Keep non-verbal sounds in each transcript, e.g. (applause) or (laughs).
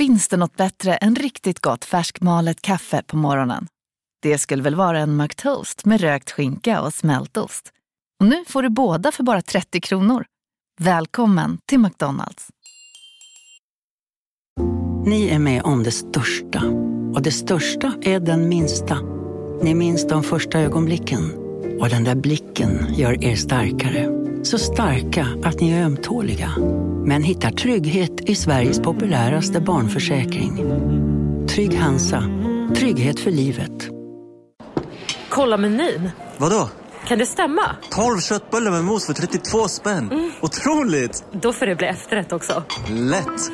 Finns det något bättre än riktigt gott färskmalet kaffe på morgonen? Det skulle väl vara en McToast med rökt skinka och smältost. Och nu får du båda för bara 30 kronor. Välkommen till McDonalds. Ni är med om det största. Och det största är den minsta. Ni minns de första ögonblicken. Och den där blicken gör er starkare. Så starka att ni är ömtåliga. Men hittar trygghet i Sveriges populäraste barnförsäkring. Trygg Hansa. Trygghet för livet. Kolla menyn. Vadå? Kan det stämma? 12 köttbullar med mos för 32 spänn. Mm. Otroligt! Då får det bli efterrätt också. Lätt!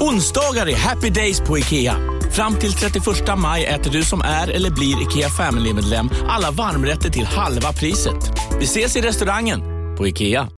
Onsdagar är happy days på IKEA. Fram till 31 maj äter du som är eller blir IKEA Family-medlem alla varmrätter till halva priset. Vi ses i restaurangen på IKEA.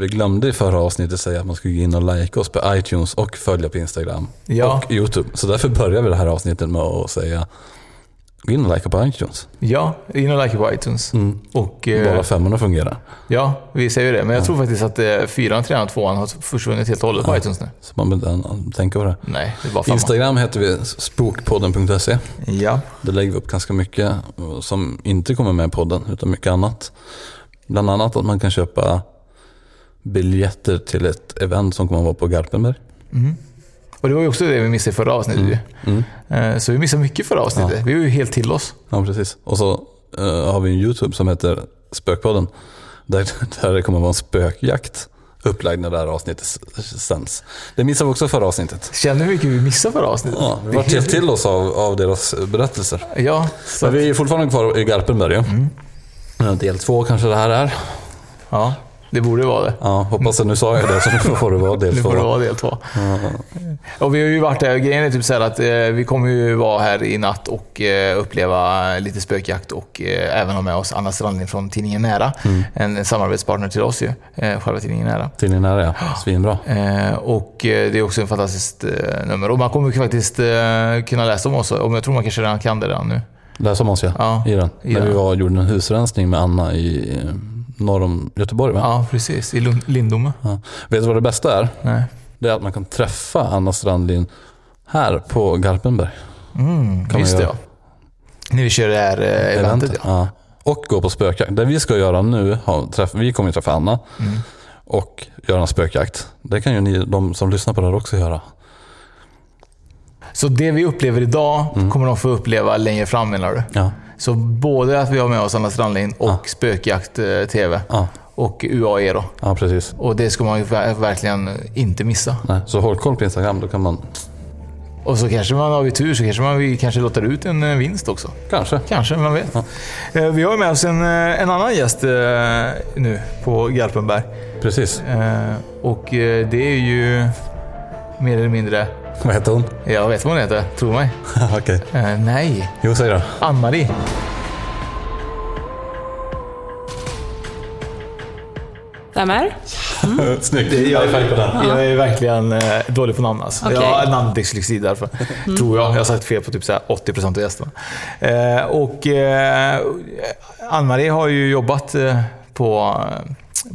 Vi glömde i förra avsnittet säga att man skulle gå in och like oss på iTunes och följa på Instagram Ja. och YouTube. Så därför börjar vi det här avsnittet med att säga gå in och likea på iTunes. Ja, in och like på iTunes. Och, eh, Bara femmorna fungerar. ja, vi säger ju det. Men jag tror faktiskt att eh, fyran, trean och tvåan har försvunnit helt och hållet på iTunes nu. Så man behöver inte tänka på det. Nej, det bara femman. Instagram heter vi spokpodden.se. Ja. Där lägger vi upp ganska mycket som inte kommer med i podden, utan mycket annat. Bland annat att man kan köpa biljetter till ett event som kommer att vara på Garpenberg. Och det var ju också det vi missade i förra avsnittet ju. Mm. Eh, Så vi missade mycket förra avsnittet. Vi var ju helt till oss. Ja, precis. Och så eh, har vi en YouTube som heter Spökpodden. Där, (laughs) där det kommer att vara en spökjakt upplagd när det här avsnittet sänds. Det missade vi också förra avsnittet. Känner hur mycket vi missade förra avsnittet? Ja, vi var helt till oss av, av deras berättelser. Ja, så Men vi är fortfarande kvar i Garpenberg. Ja. Ja, Del två kanske det här är. ja, det borde vara det. Ja, hoppas att nu sa jag det, så nu får det vara del (laughs) Nu två. får det vara del två. Och vi har ju varit där, grejen är typ så att eh, vi kommer ju vara här i natt och eh, uppleva lite spökjakt och eh, även ha med oss Anna Strandling från tidningen Nära. En samarbetspartner till oss ju, eh, själva tidningen Nära. Tidningen är ja. Svinbra. Eh, och eh, det är också en fantastiskt nummer. Och man kommer faktiskt kunna läsa om oss, om jag tror man kanske redan kan det redan nu. Läs om oss ja, Ja, i den. i När den. vi var och gjorde en husrensning med Anna i norr om Göteborg. Va? Ja, precis. I Lindome. Ja. Vet du vad det bästa är? Nej. Det är att man kan träffa Anna Strandlin här på Garpenberg. Mm, det göra. ja. När vi kör det här eh, eventet ja. Ja. Och gå på spökjakt. Det vi ska göra nu, träff, vi kommer ju träffa Anna Mm. och göra en spökjakt. Det kan ju ni, de som lyssnar på det här också göra. Så det vi upplever idag kommer de få uppleva längre fram menar du? Ja. Så både att vi har med oss Anna Strandlin och Spökjakt eh, TV Ja. och UAE då. ja, precis. Och det ska man ju ver- verkligen inte missa. Nej. Så håll koll på Instagram, då kan man Och så kanske man har vi tur så kanske man vi kanske låter ut en eh, vinst också. kanske. Kanske, man vet. Eh, Vi har med oss en, en annan gäst nu på Garpenberg. Precis. Och det är ju mer eller mindre, Vad heter hon? jag vet vad hon heter, tro mig. (laughs) Okej. Eh, Nej, Jo, säg (laughs) det. Ann-Marie. Stämmer? Snyggt. Jag High five på den. Jag är verkligen eh, dålig på namn alltså. Okej. Jag har namndyslexi därför. Tror jag. Jag har sagt fel på typ så här 80% av gästerna. Eh, och eh, Ann-Marie har ju jobbat eh, på,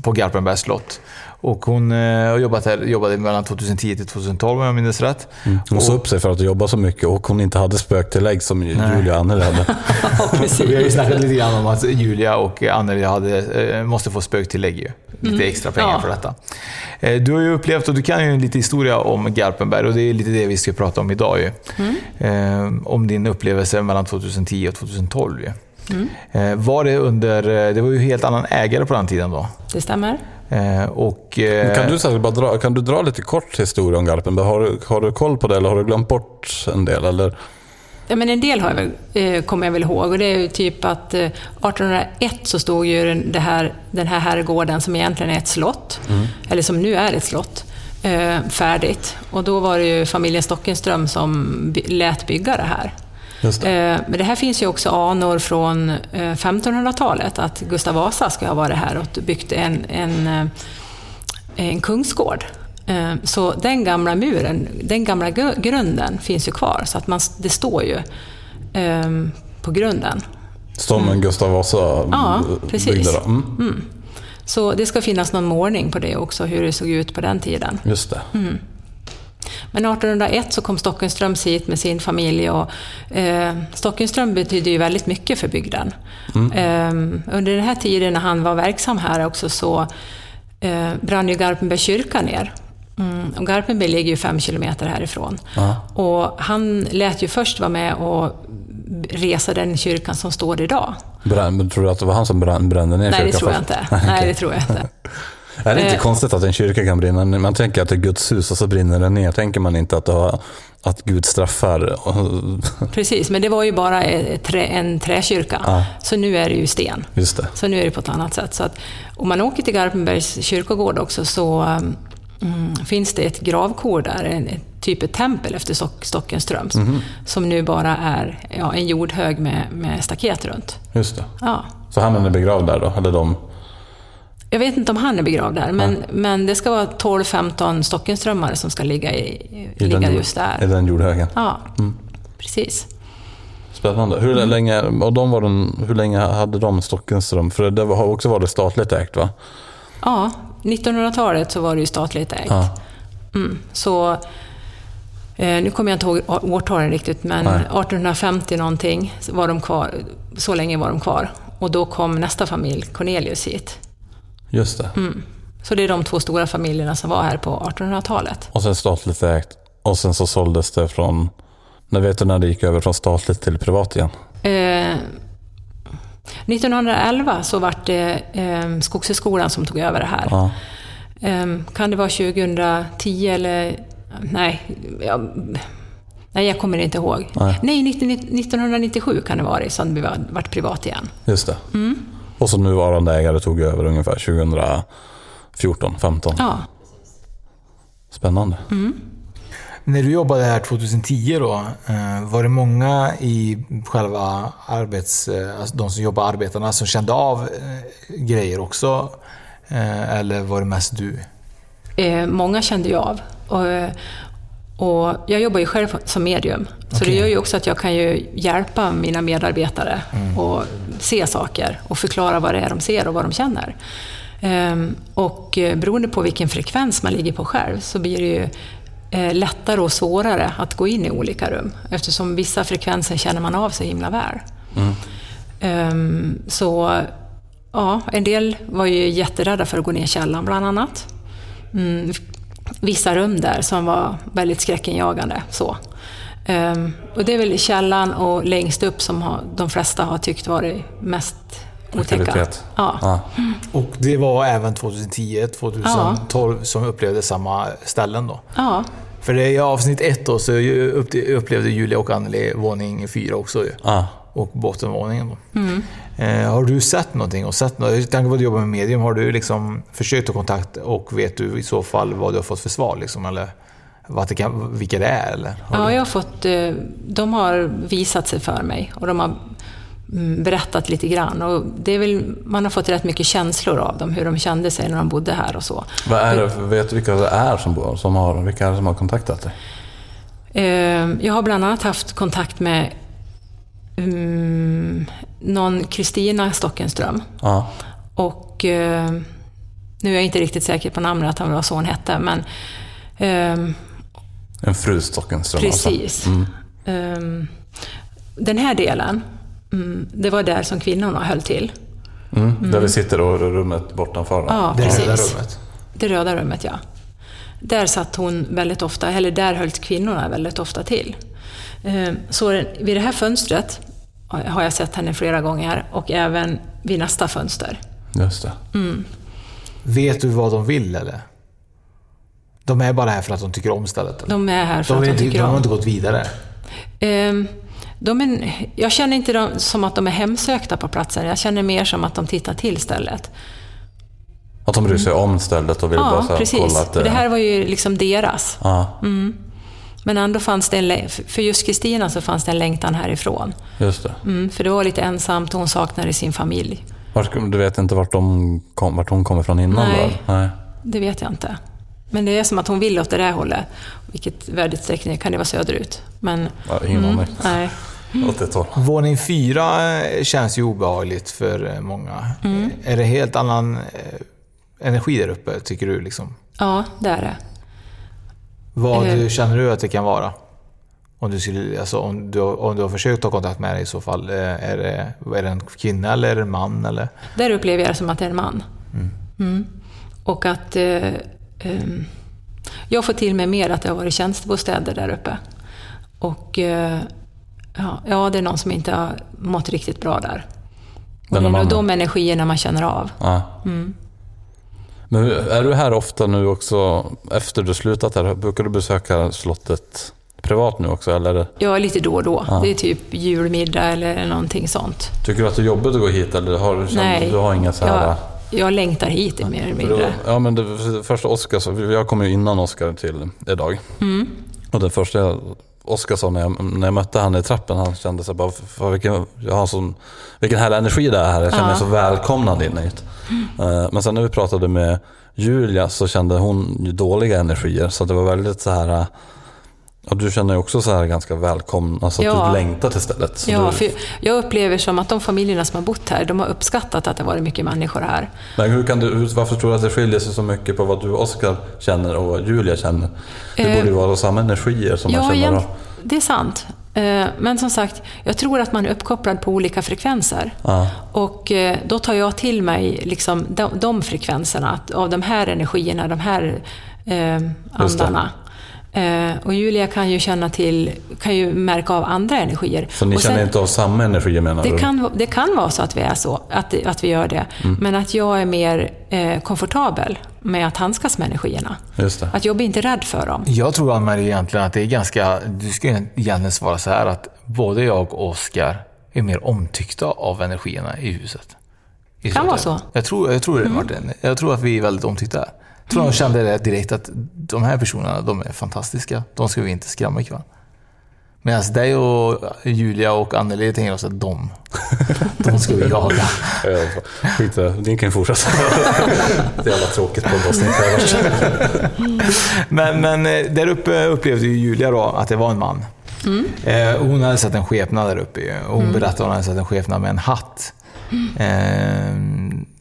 på Garpenbergs slott. Och hon eh, har jobbat här, jobbade mellan 2010 till 2012 om jag minns rätt. Hon sa upp sig för att jobba så mycket och hon inte hade spöktillägg som Julia och Anneli hade. (laughs) Vi har ju snackat lite grann om att Julia och Anneli hade, eh, måste få spöktillägg ju. Lite extra pengar Ja. för detta. Eh, Du har ju upplevt, och du kan ju lite historia om Garpenberg och det är lite det vi ska prata om idag ju. Eh, om din upplevelse mellan 2010 och 2012 ju. Eh, Var det under, det var ju helt annan ägare på den tiden då. Det stämmer. Eh, Och, eh, Kan du, här, bara dra, kan du dra lite kort historia om Garpenberg? Har du, har du koll på det eller har du glömt bort en del? Eller? Ja, men en del har jag väl, eh, kommer jag väl ihåg. Och det är ju typ att eh, 1801 så stod ju den, här, den här herrgården som egentligen är ett slott, eller som nu är ett slott, eh, färdigt. Och då var det ju familjen Stockenström som lät bygga det här. Det. Eh, Men det här finns ju också anor från eh, 1500-talet, att Gustav Vasa ska ha varit här och byggt en, en, eh, en kungsgård. Eh, Så den gamla muren, den gamla gru- grunden finns ju kvar, så att man, det står ju eh, på grunden. Som en Gustav Vasa Ja, eh, precis. byggde då. Mm. Så det ska finnas någon målning på det också, hur det såg ut på den tiden. Just det. Men 1801 så kom Stockenströms hit med sin familj och eh, Stockenström betydde ju väldigt mycket för bygden. Eh, under den här tiden när han var verksam här också så eh, brann ju Garpenbergs kyrka ner. Mm, och Garpenberg ligger ju fem kilometer härifrån. Och han lät ju först vara med och resa den kyrkan som står idag. Brän, tror du att det var han som brände ner Nej, det kyrkan tror jag inte. (laughs) Nej, det tror jag inte. (laughs) Är det inte Eh. konstigt att en kyrka kan brinna? Man tänker att det är Guds hus och så brinner den ner. Tänker man inte att, har, att Gud straffar? Precis, men det var ju bara trä, en träkyrka. Ja. Så nu är det ju sten. Just det. Så nu är det på ett annat sätt. Så att, om man åker till Garpenbergs kyrkogård också så mm, finns det ett gravkor där, en, typ ett tempel efter Stock, Stockenströms, Mhm. som nu bara är ja, en jordhög med, med staket runt. Just det. Ja. Så han är begravd där då? Eller de? Jag vet inte om han är begravd där, men, men det ska vara 12-15 Stockenströmmar som ska ligga, i, I ligga den, just där. I den jordhögen? Ja, precis. Spännande. Hur Mm. länge, och de var den, hur länge hade de Stockenström? För det har också varit statligt ägt va? Ja, 1900-talet så var det ju statligt ägt. Ja. Mm, så, eh, nu kommer jag inte ihåg årtalen riktigt, men Nej. 1850 någonting var de kvar. Så länge var de kvar. Och då kom nästa familj, Cornelius, hit. Just det. Mm. Så det är de två stora familjerna som var här på 1800-talet. Och sen statligt ägt. Och sen så såldes det från... När vet du när det gick över från statligt till privat igen? Eh, 1911 så var det eh, Skogshögskolan som tog över det här. Ja. Eh, kan det vara 2010 eller... Nej, ja, nej jag kommer inte ihåg. Nej. Nej, 19, 1997 kan det vara som det var- vart privat igen. Just det. Mm. Och så nuvarande ägare tog över ungefär 2014, 15. Ja. Spännande. När du jobbade här 2010 då, eh, var det många i själva arbets... eh, Alltså de som jobbar arbetarna som kände av eh, grejer också? Eller var det mest du? Eh, många kände jag av. Och, och jag jobbar ju själv som medium. Så det gör ju också att jag kan ju hjälpa mina medarbetare och se saker och förklara vad det är de ser och vad de känner. Ehm, och eh, beroende på vilken frekvens man ligger på själv så blir det ju eh, lättare och svårare att gå in i olika rum eftersom vissa frekvenser känner man av så himla väl. Ehm, så ja, en del var ju jätterädda för att gå ner i källaren bland annat. Mm, vissa rum där som var väldigt skräckinjagande. Så. Ehm, och det är väl i källaren och längst upp som har, de flesta har tyckt varit mest otäcka. Ja. Ja. Och det var även 2010, 2012 som upplevde samma ställen då? ja, För det i avsnitt ett då så upplevde Julia och Anneli våning fyra också ju. Ja. Och bottenvåningen då. Mm. Eh, har du sett någonting? Och sett något? Jag tänker på att du jobbar med medium. Har du liksom försökt ta kontakt och vet du i så fall vad du har fått för svar? Liksom, eller vad det kan, vilka det är? Eller? Har ja jag har fått, eh, de har visat sig för mig och de har mm, berättat lite grann. Och det är väl, man har fått rätt mycket känslor av dem, hur de kände sig när de bodde här och så. Vad är det, vet du vilka det är som, bor- som, har, vilka är det som har kontaktat dig? Eh, Jag har bland annat haft kontakt med mm, någon Kristina Stockenström. Ja. Och eh, nu är jag inte riktigt säker på namnet, att han var så hon hette, men ehm, En fru Stockenström alltså. precis. Ehm, den här delen, mm, det var där som kvinnorna höll till. Mm. Där vi sitter och rummet bortanför. då. Ja, det precis. röda rummet? Det röda rummet, ja. Där satt hon väldigt ofta, eller där höll kvinnorna väldigt ofta till. Ehm, Så vid det här fönstret har jag sett henne flera gånger och även vid nästa fönster. Just det. Vet du vad de vill eller? De är bara här för att de tycker om stället? Eller? De är här för de, att de tycker de har om. inte gått vidare? Ehm, De är, jag känner inte dem som att de är hemsökta på platsen. Jag känner mer som att de tittar till stället. Att de bryr sig om stället och vill bara så Ja, här, precis. kolla att För det här var ju liksom deras. Ja, Men ändå fanns det en, för just Kristina så fanns det en längtan härifrån. just det. Mm, för det var lite ensamt och hon saknade sin familj. Vart, du vet inte vart, de kom, vart hon kommer från innan Nej. då? Nej. Det vet jag inte. Men det är som att hon vill åt det där hållet. Vilket värdesträckning kan det vara söderut. Men Ja, ingen aning. nej. Åt ett håll. Våning fyra eh, känns ju obehagligt för eh, många. Mm. Eh, Är det helt annan energi där uppe, tycker du? Liksom? Ja, det är det. Vad Eh. känner du att det kan vara? Om du, skulle, alltså, om du, om du har försökt ta kontakt med dig i så fall. Är det, är det en kvinna eller är det en man? Eller? Där upplever jag det som att det är en man. Mm. Och att eh, ehm, jag får till mig mer att det har varit tjänstebostäder där uppe. Och eh, ja, ja, det är någon som inte har mått riktigt bra där. Och Den det är nog de energierna man känner av. Ja. Men är du här ofta nu också, efter du slutat här? Brukar du besöka slottet privat nu också? Eller Ja, lite då och då. Det är typ julmiddag eller någonting sånt. tycker du att det är jobbigt att gå hit? Eller har du, Nej, du har inga så här... jag, jag längtar hit mer eller mindre. ja, men det första Oskar sa, jag kom ju innan Oskar till idag. Mm. Och det första jag- Oskar sa när jag, när jag mötte han i trappen, han kände sig bara, för vilken, jag har sån, vilken härlig energi det är här. Jag känner mig Ja. så välkomnad in hit. Eh, Men sen när vi pratade med Julia så kände hon ju dåliga energier. Så det var väldigt så här, eh, ja, du känner också så här ganska välkommen, alltså att Ja. du längtar till stället. Så Ja, du, för jag upplever som att de familjerna som har bott här, de har uppskattat att det har varit mycket människor här. Men hur kan du, varför tror du att det skiljer sig så mycket på vad du och Oskar känner och vad Julia känner? Det Eh, borde ju vara samma energier som man Ja, känner egent- då. det är sant. Eh, Men som sagt, jag tror att man är uppkopplad på olika frekvenser. Ja. Och eh, då tar jag till mig liksom de, de frekvenserna, av de här energierna, de här eh, andarna. Eh, och Julia kan ju känna till, kan ju märka av andra energier. Så ni och känner inte av samma energier menar det du? kan, det kan vara så att vi är så, att, att vi gör det. Mm. Men att jag är mer eh, komfortabel med att handskas med energierna. Just det. Att jag blir inte rädd för dem. Jag tror Ann-Marie egentligen att det är ganska... Du ska egentligen svara så här att både jag och Oskar är mer omtyckta av energierna i huset. I Kan vara så. Jag tror, jag tror det Martin. Jag tror att vi är väldigt omtyckta. Tror de kände det direkt att de här personerna, de är fantastiska. De ska vi inte skrämma ikväll. Medan dig och Julia och Anneli tänker oss att de, de ska vi jaga. Ja, Skit. Ni kan ju fortsätta. det är jävla tråkigt poddavsnitt. Men, men eh, där uppe upplevde ju Julia då att det var en man. Eh, hon hade sett en skepnad där uppe ju. och hon berättade att hon hade sett en skepnad med en hatt. Eh,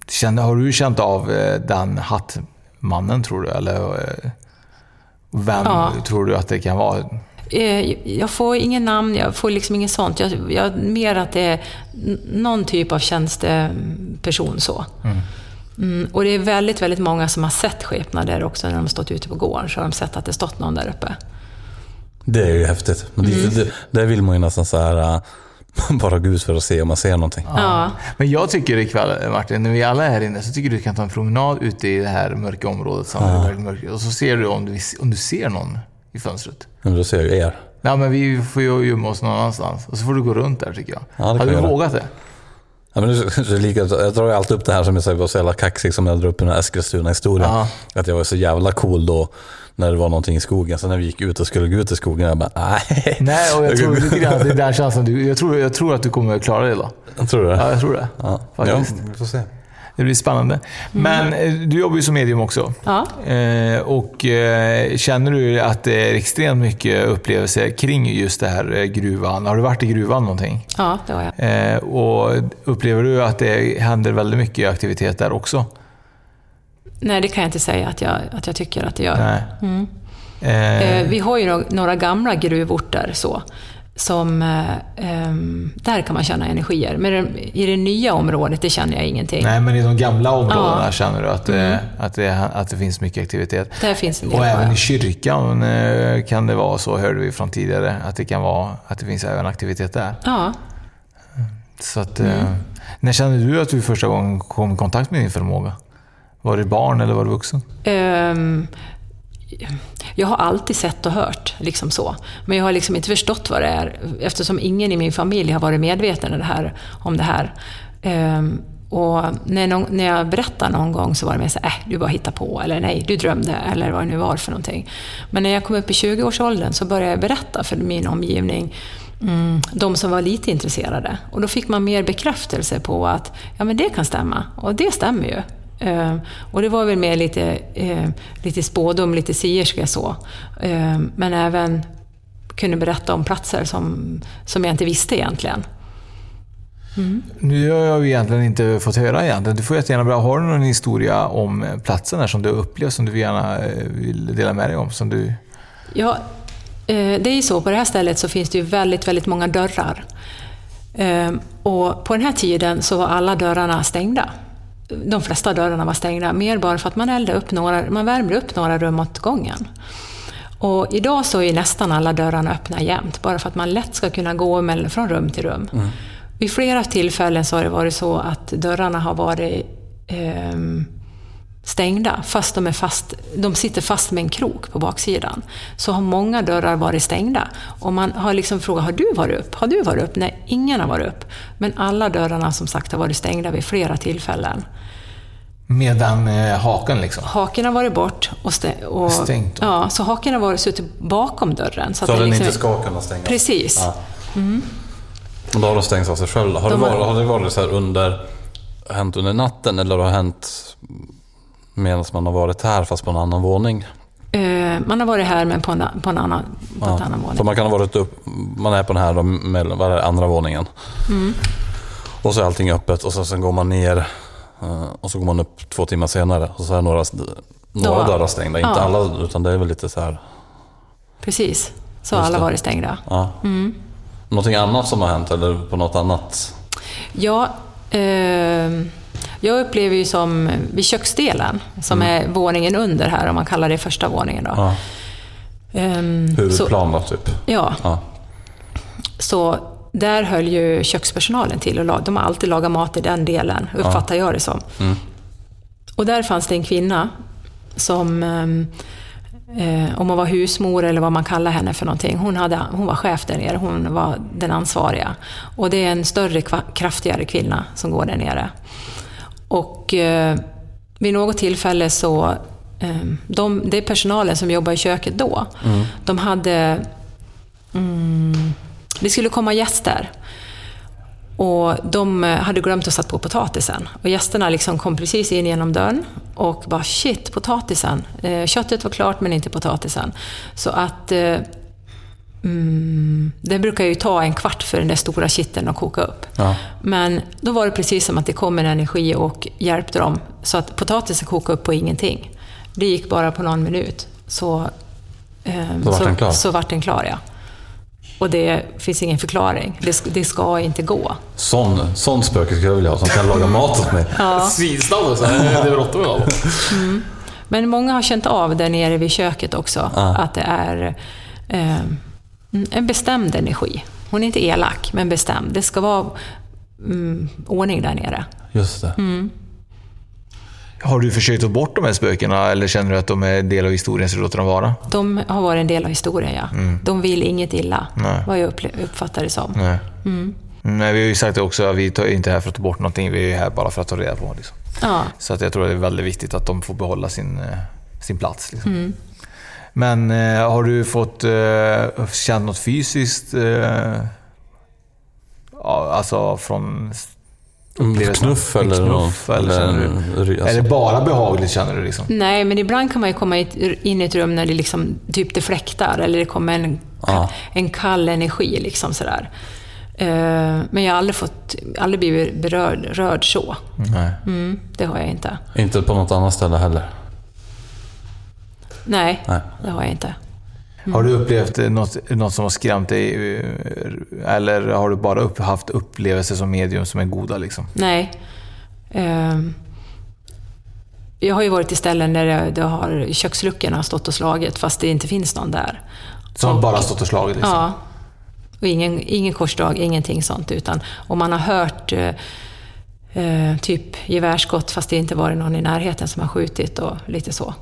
kände, har du känt av den hattmannen tror du? Eller eh, vem Ja. tror du att det kan vara? Eh, Jag får ingen namn, jag får liksom inget sånt. Jag, jag, mer att det är någon typ av tjänsteperson så. Mm, och det är väldigt, väldigt många som har sett skepnader också när de har stått ute på gården. Så har de sett att det stått någon där uppe. Det är ju häftigt. Mm. det, det, det vill man ju nästan så här, äh, (laughs) bara gå ut för att se om man ser någonting. Ja. Men jag tycker ikväll, Martin, när vi alla är här inne, så tycker du kan ta en promenad ute i det här mörka området. Som är väldigt mörkt. Och så ser du om, du om du ser någon i fönstret. Men då ser jag ju er. Nej, men vi får ju gömma oss någon annanstans. Och så får du gå runt där tycker jag. Ja, Hade du vågat det? Ja, men det är lika, jag drar ju alltid upp det här som jag säger var så jävla kaxig som jag drar upp i den här Eskilstuna-historien. Ja. Att jag var så jävla cool då när det var någonting i skogen. Sen när vi gick ut och skulle gå ut i skogen, jag bara nej. Nej, och jag tror (laughs) lite grann att det är den känslan du... Jag tror, jag tror att du kommer klara det då. Tror du det? Ja, jag tror det. Ja, ja Faktiskt. vi får se. Det blir spännande. Men eh, du jobbar ju som medium också. Ja. Eh, och eh, känner du att det är extremt mycket upplevelser kring just det här gruvan? Har du varit i gruvan någonting? ja, det har jag. Och upplever du att det händer väldigt mycket aktivitet där också? Nej, det kan jag inte säga att jag, att jag tycker att det gör. Nej. Eh, Eh, Vi har ju några gamla gruvorter så, som, eh, ehm, där kan man känna energier. Men i det nya området, det känner jag ingenting. Nej, men i de gamla områdena Ja. Mm. känner du att, det, att, det, att det finns mycket aktivitet? Där finns en del. Och även ja. i kyrkan eh, kan det vara så, hörde vi från tidigare, att det kan vara att det finns även aktivitet där. Ja, Så att, Mm. eh, när kände du att du första gången kom i kontakt med din förmåga? Var det barn eller var det vuxen? Ehm, jag har alltid sett och hört, liksom så. Men jag har liksom inte förstått vad det är, eftersom ingen i min familj har varit medveten om det här. Om det här. Ehm, och när, någon, när jag berättade någon gång så var det mer såhär, äh, du bara hittar på, eller nej, du drömde, eller vad det nu var för någonting. Men när jag kom upp i 20-årsåldern så började jag berätta för min omgivning, mm, de som var lite intresserade. Och då fick man mer bekräftelse på att, ja men det kan stämma, och det stämmer ju. Uh, och det var väl mer lite, uh, lite spådom, lite sierska så. Uh, men även kunde berätta om platser som, som jag inte visste egentligen. Mm. Nu har jag egentligen inte fått höra egentligen. Du får jättegärna bra. Har du någon historia om platsen här som du upplevt som du gärna vill dela med dig om? Som du... Ja, det är ju så. På det här stället så finns det ju väldigt, väldigt många dörrar. Och på den här tiden så var alla dörrarna stängda de flesta dörrarna var stängda, mer bara för att man, eldade upp några, man värmde upp några rum åt gången. Och idag så är nästan alla dörrarna öppna jämt, bara för att man lätt ska kunna gå från rum till rum. Mm. Vid flera tillfällen så har det varit så att dörrarna har varit eh, stängda, fast de, är fast, de sitter fast med en krok på baksidan. Så har många dörrar varit stängda. Och man har liksom frågat, har du varit upp? Har du varit upp? Nej, ingen har varit upp. Men alla dörrarna som sagt har varit stängda vid flera tillfällen. Medan eh, haken liksom? Haken har varit bort och, stä- och stängt. Ja, så haken har varit suttit bakom dörren. Så, så att den liksom, inte ska kunna stängas? Precis. Ja. Mm. Och då har de stängts av sig själva. Har, De det varit, har det varit så här under, hänt under natten eller har det hänt medan man har varit här fast på en annan våning? Uh, man har varit här men på en, på en annan, på ja. annan våning. Så man kan ha varit upp, man är på den här, med, vad är det, andra våningen. Mm. Och så är allting öppet och så, sen går man ner uh, och så går man upp två timmar senare och så är några, några Då, dörrar stängda. Inte alla utan det är väl lite så här. Precis, så har alla varit stängda. Ja. Mm. Någonting annat som har hänt eller på något annat? Ja, uh, jag upplever ju som vid köksdelen, som mm. är våningen under här, om man kallar det första våningen. Då. Ja. Um, Huvudplan då, typ? Ja. ja. Så där höll ju kökspersonalen till och lag, de har alltid lagat mat i den delen, uppfattar ja. jag det som. Mm. Och där fanns det en kvinna som, um, om hon var husmor eller vad man kallar henne för någonting, hon, hade, hon var chef där nere, hon var den ansvariga. Och det är en större, kraftigare kvinna som går där nere. Och eh, vid något tillfälle så, eh, de, det är personalen som jobbar i köket då, mm. de hade, mm, det skulle komma gäster. Och de hade glömt att sätta på potatisen. Och gästerna liksom kom precis in genom dörren och bara shit, potatisen. Eh, köttet var klart men inte potatisen. Så att eh, Mm, det brukar ju ta en kvart för den där stora kitteln att koka upp. Ja. Men då var det precis som att det kom en energi och hjälpte dem. Så att potatisen kokade upp på ingenting. Det gick bara på någon minut. Så, eh, så, vart den klar? Så vart den klar, ja. Och det finns ingen förklaring. Det, det ska inte gå. Sån, sån spöke skulle jag vilja ha, som kan laga mat åt mig. (laughs) Ja. Svinsnabb också. Det är bråttom idag. Mm. Men många har känt av där nere vid köket också, ja. att det är eh, Mm, en bestämd energi. Hon är inte elak, men bestämd. Det ska vara mm, ordning där nere. Just det. Mm. Har du försökt ta bort de här spökena eller känner du att de är en del av historien så du låter dem vara? De har varit en del av historien, ja. Mm. De vill inget illa, Nej. vad jag uppfattar det som. Nej. Mm. Nej, vi har ju sagt det också, vi är inte här för att ta bort någonting, vi är här bara för att ta reda på. Liksom. Ja. Så att jag tror att det är väldigt viktigt att de får behålla sin, eh, sin plats. Liksom. Mm. Men eh, har du fått eh, känt något fysiskt? Eh, alltså från upplevelsen? Knuff eller, knuff, eller, eller du, Är det bara behagligt känner du? Liksom? Nej, men ibland kan man ju komma in i ett rum när det liksom, typ det fläktar eller det kommer en, ah. en kall energi. Liksom sådär. Eh, men jag har aldrig, fått, aldrig blivit berörd rörd så. Nej. Mm, det har jag inte. Inte på något annat ställe heller? Nej, Nej, det har jag inte. Mm. Har du upplevt något, något som har skrämt dig? Eller har du bara upp, haft upplevelser som medium som är goda? Liksom? Nej. Um, jag har ju varit i ställen där det, det har, köksluckorna har stått och slagit fast det inte finns någon där. Som och, bara stått och slagit? Liksom. Ja. Och ingen, ingen korsdrag, ingenting sånt. Utan, och man har hört eh, eh, typ gevärsskott fast det inte varit någon i närheten som har skjutit och lite så.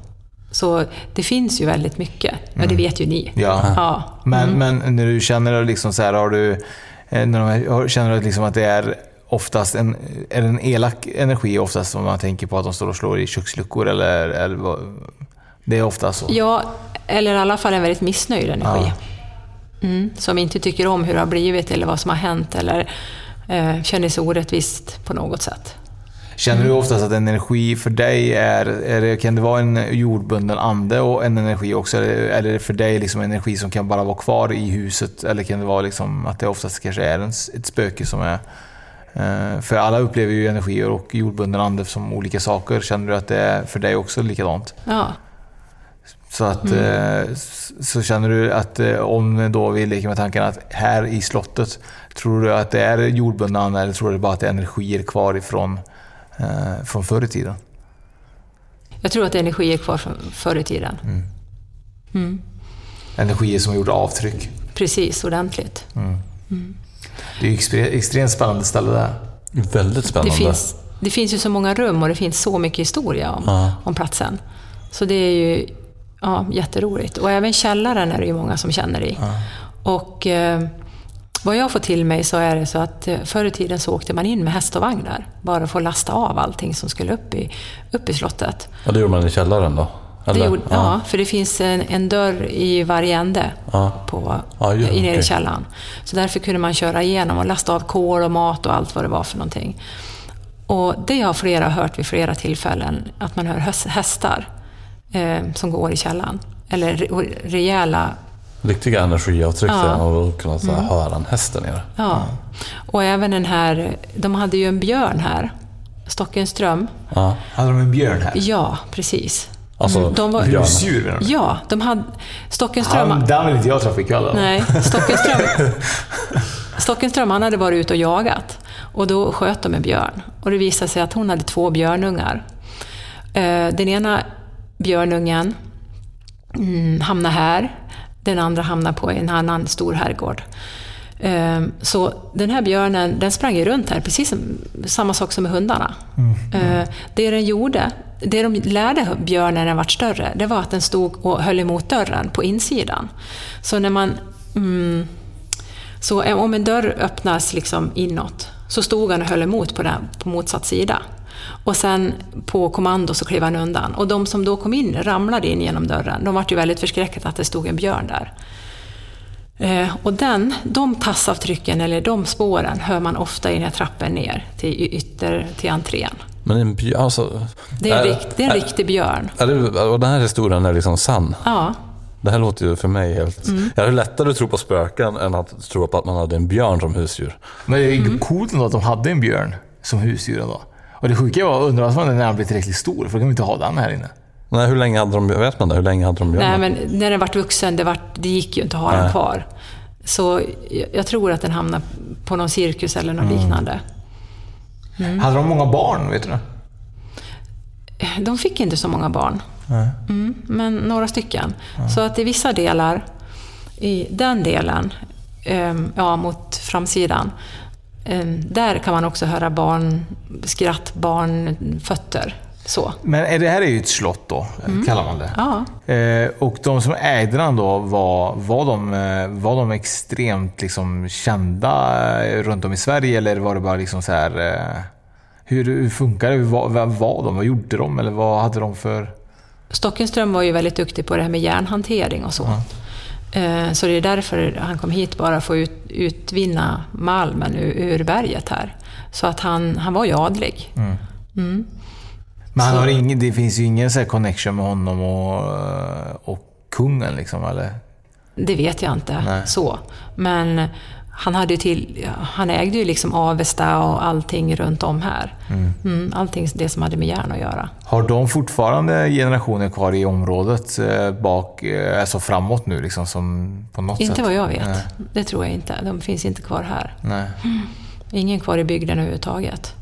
Så det finns ju väldigt mycket. Ja, det mm. vet ju ni. Ja. ja. Men, mm. men när du känner liksom så här, har du, eh, när de, känner du liksom att det är oftast en, är det en elak energi oftast om man tänker på att de står och slår i köksluckor eller, eller vad, det är ofta så? Ja, eller i alla fall en väldigt missnöjd energi. Ja. Mm, som inte tycker om hur det har blivit eller vad som har hänt eller eh, känner sig orättvist på något sätt. Känner du oftast att energi för dig är, är det, kan det vara en jordbunden ande och en energi också? Eller, eller är det för dig liksom energi som kan bara vara kvar i huset? Eller kan det vara liksom att det oftast kanske är en, ett spöke som är... Eh, för alla upplever ju energier och jordbunden ande som olika saker. Känner du att det är för dig också likadant? Ja. Så, att, mm. Eh, så känner du att eh, om då vi leker med tanken att här i slottet, tror du att det är jordbunden ande eller tror du bara att det är energier kvar ifrån eh, från förr i tiden? Jag tror att energi är kvar från förr i tiden. Mm. Mm. Energier som har gjort avtryck? Precis, ordentligt. Mm. mm. Det är ju extremt spännande ställe det här. Väldigt spännande. Det finns, det finns ju så många rum och det finns så mycket historia om, ja. om platsen. Så det är ju ja, jätteroligt. Och även källaren är det ju många som känner i. Ja. Och... Eh, vad jag får till mig så är det så att eh, förr i tiden så åkte man in med häst och vagn där. Bara för att lasta av allting som skulle upp i, upp i slottet. Ja, det gjorde man i källaren då? Gjorde, ja. ja. för det finns en, en dörr i varje ände ja. på, ja, ja, nere i källaren. Så därför kunde man köra igenom och lasta av kol och mat och allt vad det var för någonting. Och det har flera hört vid flera tillfällen, att man hör hästar eh, som går i källaren. Eller rejäla Riktiga energiavtryck ja. och kunna så mm. höra en häst där nere. Ja. Och även den här, de hade ju en björn här, Stockenström. Ja. Hade de en björn här? Ja, precis. Alltså mm. de var, husdjur? Ja, de hade... Stockenström... Han, där vill inte jag träffa ikväll Nej, Stockenström, (laughs) Stockenström han hade varit ute och jagat. Och då sköt de en björn. Och det visade sig att hon hade två björnungar. Eh, den ena björnungen mm, hamnade här den andra hamnade på en annan stor herrgård. Ehm, så den här björnen den sprang ju runt här, precis som, samma sak som med hundarna. Mm. Mm. Det den gjorde, det de lärde björnen när den var större, det var att den stod och höll emot dörren på insidan. Så när man... Mm, så om en dörr öppnas liksom inåt, så stod han och höll emot på, den, på motsatt sida. Och sen på kommando så klev han undan. Och de som då kom in ramlade in genom dörren. De var ju väldigt förskräckta att det stod en björn där. Eh, och den, de tassavtrycken, eller de spåren, hör man ofta i den här trappen ner till ytter, till entrén. Men en björn, alltså, det, är, är, rikt, det är en är, riktig björn. Är det, och den här historien är liksom sann? Ja. Det här låter ju för mig helt... Mm. Jag har lättare att tro på spöken än att tro på att man hade en björn som husdjur. Men det är mm. coolt ändå att de hade en björn som husdjur ändå. Och det sjuka var, undrar vad när den blir tillräckligt stor, för då kan vi inte ha den här inne. Nej, hur länge hade de, vet man det? Hur länge hade de Nej, men när den vart vuxen, det, vart, det gick ju inte att ha Nej. den kvar. Så jag tror att den hamnade på någon cirkus eller något mm. liknande. Mm. Hade de många barn, vet du det? De fick inte så många barn. Mm, men några stycken. Så att i vissa delar, i den delen, ehm, ja, mot framsidan, där kan man också höra barn, skratt, barnfötter. Så. Men det här är ju ett slott då, mm. kallar man det. Ja. Eh, och de som ägde den då, var, var, de, eh, var de extremt liksom kända eh, runt om i Sverige eller var det bara liksom så här... Eh, hur, hur funkar det? Vad var de? Vad gjorde de? Eller vad hade de för... Stockenström var ju väldigt duktig på det här med järnhantering och så. Mm. Eh, så det är därför han kom hit, bara för att ut, utvinna malmen ur, ur, berget här. Så att han, han var ju adlig. Mm. Mm. Men han har ingen, det finns ju ingen så connection med honom och, och kungen liksom, eller? Det vet jag inte Nej. så. Men han, hade till, han ägde ju liksom Avesta och allting runt om här. Mm. Mm, allting det som hade med järn att göra. Har de fortfarande generationer kvar i området eh, bak, eh, alltså framåt nu liksom, som på något inte sätt? vad jag vet. Nej. Det tror jag inte. De finns inte kvar här. Nej. Ingen kvar i bygden överhuvudtaget.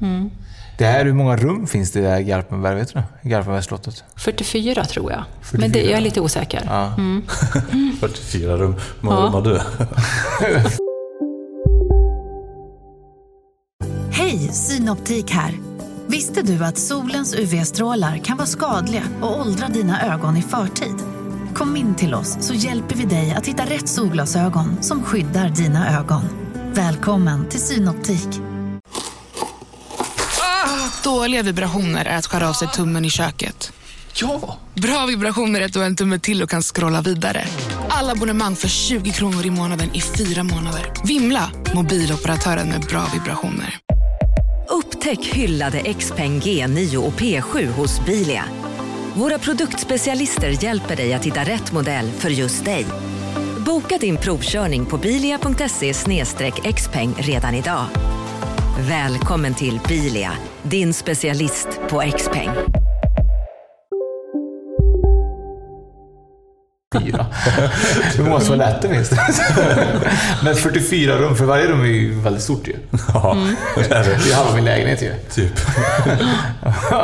Mm. Det här, hur många rum finns det i Garpenberg, vet du? Garpenbergsslottet? 44 tror jag. 44. Men det, jag är lite osäker. Ja. Mm. (laughs) 44 rum. Hur många ja. rum har du? (laughs) Hej, Synoptik här. Visste du att solens UV-strålar kan vara skadliga och åldra dina ögon i förtid? Kom in till oss så hjälper vi dig att hitta rätt solglasögon som skyddar dina ögon. Välkommen till Synoptik. Dåliga vibrationer är att skära av sig tummen i köket. Ja! Bra vibrationer är att du har en tumme till och kan scrolla vidare. Alla abonnemang för 20 kronor i månaden i fyra månader. Vimla! Mobiloperatören med bra vibrationer. Upptäck hyllade XPeng G9 och P7 hos Bilia. Våra produktspecialister hjälper dig att hitta rätt modell för just dig. Boka din provkörning på bilia.se xpeng redan idag. Välkommen till Bilia, din specialist på XPeng. Fyra. Det måste vara lätt minst. Men 44 rum, för varje rum är ju väldigt stort ju. Ja, det är det. Det är halva min lägenhet ju. Typ.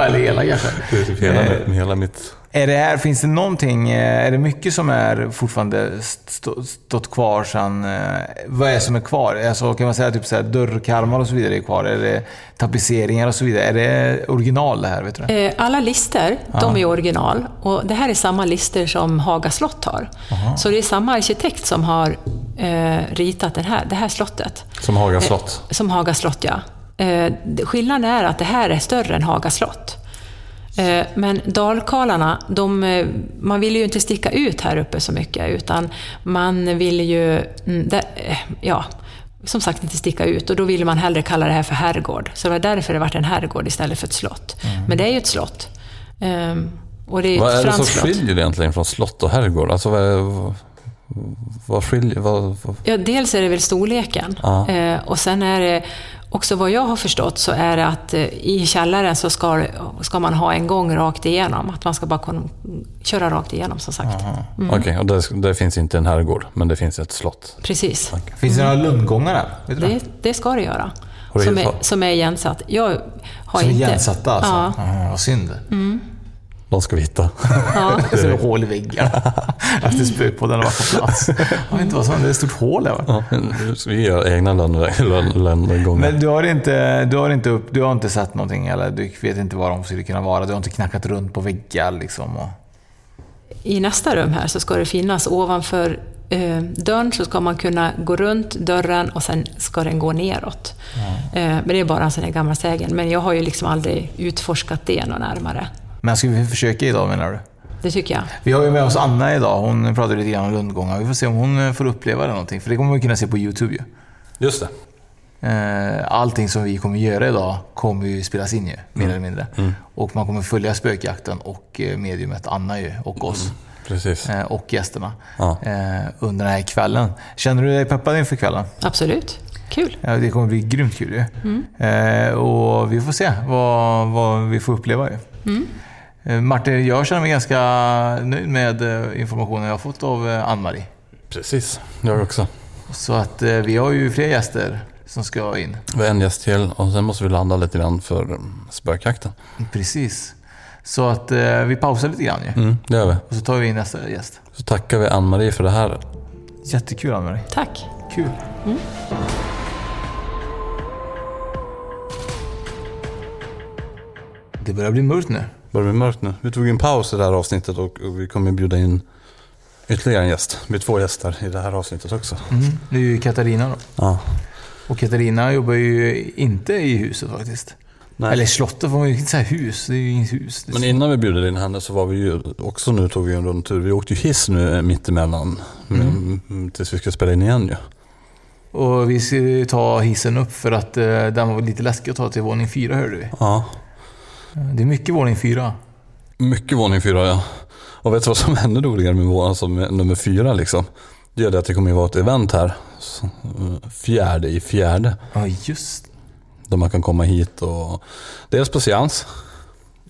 Eller hela kanske. Det är typ hela, Eh, hela mitt... Är det här, finns det någonting, eh, är det mycket som är fortfarande stå, stått kvar sen, eh, vad är det som är kvar? Alltså, kan man säga typ så här, dörrkarmar och så vidare är kvar? Är det tapetseringar och så vidare? Är det original det här? Vet du? det? Eh, Alla lister, de är original. Och det här är samma lister som Haga slott har. Så det är samma arkitekt som har eh, ritat den här, det här slottet. Som Haga slott. Som Haga slott, ja. Eh, skillnaden är att det här är större än Haga slott. Eh, men dalkarlarna, de, eh, man vill ju inte sticka ut här uppe så mycket, utan man vill ju, mm, eh, ja, som sagt inte sticka ut. Och då ville man hellre kalla det här för herrgård. Så det var därför det vart en herrgård istället för ett slott. Men det är ju ett slott. Ehm, och det är Vad är det som skiljer egentligen från slott och herrgård? Alltså vad, är, vad, skiljer... Vad, vad, Ja, dels är det väl storleken. Ja. Eh, och sen är det också vad jag har förstått så är det att eh, i källaren så ska, ska man ha en gång rakt igenom. Att man ska bara kunna köra rakt igenom som sagt. Okej, och det, finns inte en herrgård, men det finns ett slott. Precis. Finns det några lundgångar du det? Det, ska det göra. Som är, som är igensatt. Jag har Som är inte... igensatta alltså? Ja. Ja. vad synd. De ska vi hitta. Ja. (laughs) Det är hål i väggen. (laughs) Efter spökpodden har varit på plats. Jag vet inte vad som det är ett stort hål där? Ja, vi gör egna lönngångar. Men du har, inte, du, har inte upp, du har inte sett någonting eller du vet inte vad de skulle kunna vara? Du har inte knackat runt på väggar liksom? Och... I nästa rum här så ska det finnas ovanför eh, dörren så ska man kunna gå runt dörren och sen ska den gå neråt. Eh, men det är bara en sån här gammal sägen. Men jag har ju liksom aldrig utforskat det något närmare. Men ska vi försöka idag menar du? Det tycker jag. Vi har ju med oss Anna idag. Hon pratade lite grann om rundgångar. Vi får se om hon eh, får uppleva det någonting. För det kommer vi kunna se på YouTube ju. Just det. Eh, Allting som vi kommer göra idag kommer ju spelas in ju, mer eller mindre. Och man kommer följa spökjakten och eh, mediumet Anna ju, och oss. Precis. eh, Och gästerna. Ja. Under den här kvällen. Känner du dig peppad inför kvällen? Absolut. Kul. Ja, det kommer bli grymt kul ju. Eh, och vi får se vad, vad vi får uppleva ju. Eh, Martin, jag känner mig ganska nöjd med eh, informationen jag har fått av eh, Ann-Marie. Precis, jag också. Så att vi har ju fler gäster som ska in. Vi har en gäst till och sen måste vi landa lite grann för mm, spökjakten. Precis. Så att vi pausar lite grann ju. Mm, det gör vi. Och så tar vi in nästa gäst. Så tackar vi Ann-Marie för det här. Jättekul Ann-Marie. Tack. Kul. Det börjar bli mörkt nu. Börjar bli mörkt nu. Vi tog en paus i det här avsnittet och och vi kommer bjuda in ytterligare en gäst. Det blir två gäster i det här avsnittet också. Mm. Det är ju Katarina då. Ja. Och Katarina jobbar ju inte i huset faktiskt. Nej. Eller slottet får man ju inte säga hus. Det är ju inget hus. Men innan vi bjuder in henne så var vi ju också nu tog vi en rundtur. Vi åkte ju hiss nu eh, mittemellan. Mm. Tills vi ska spela in igen ju. Och vi ska ta hissen upp för att eh, den var lite läskig att ta till våning fyra hörde vi. Ja. Det är mycket våning fyra. Mycket våning fyra ja. Och vet du vad som är ännu roligare med, vår, alltså med nummer fyra liksom? Det är det att det kommer ju vara ett event här. Fjärde i fjärde. Ja, just Där man kan komma hit och dels på seans.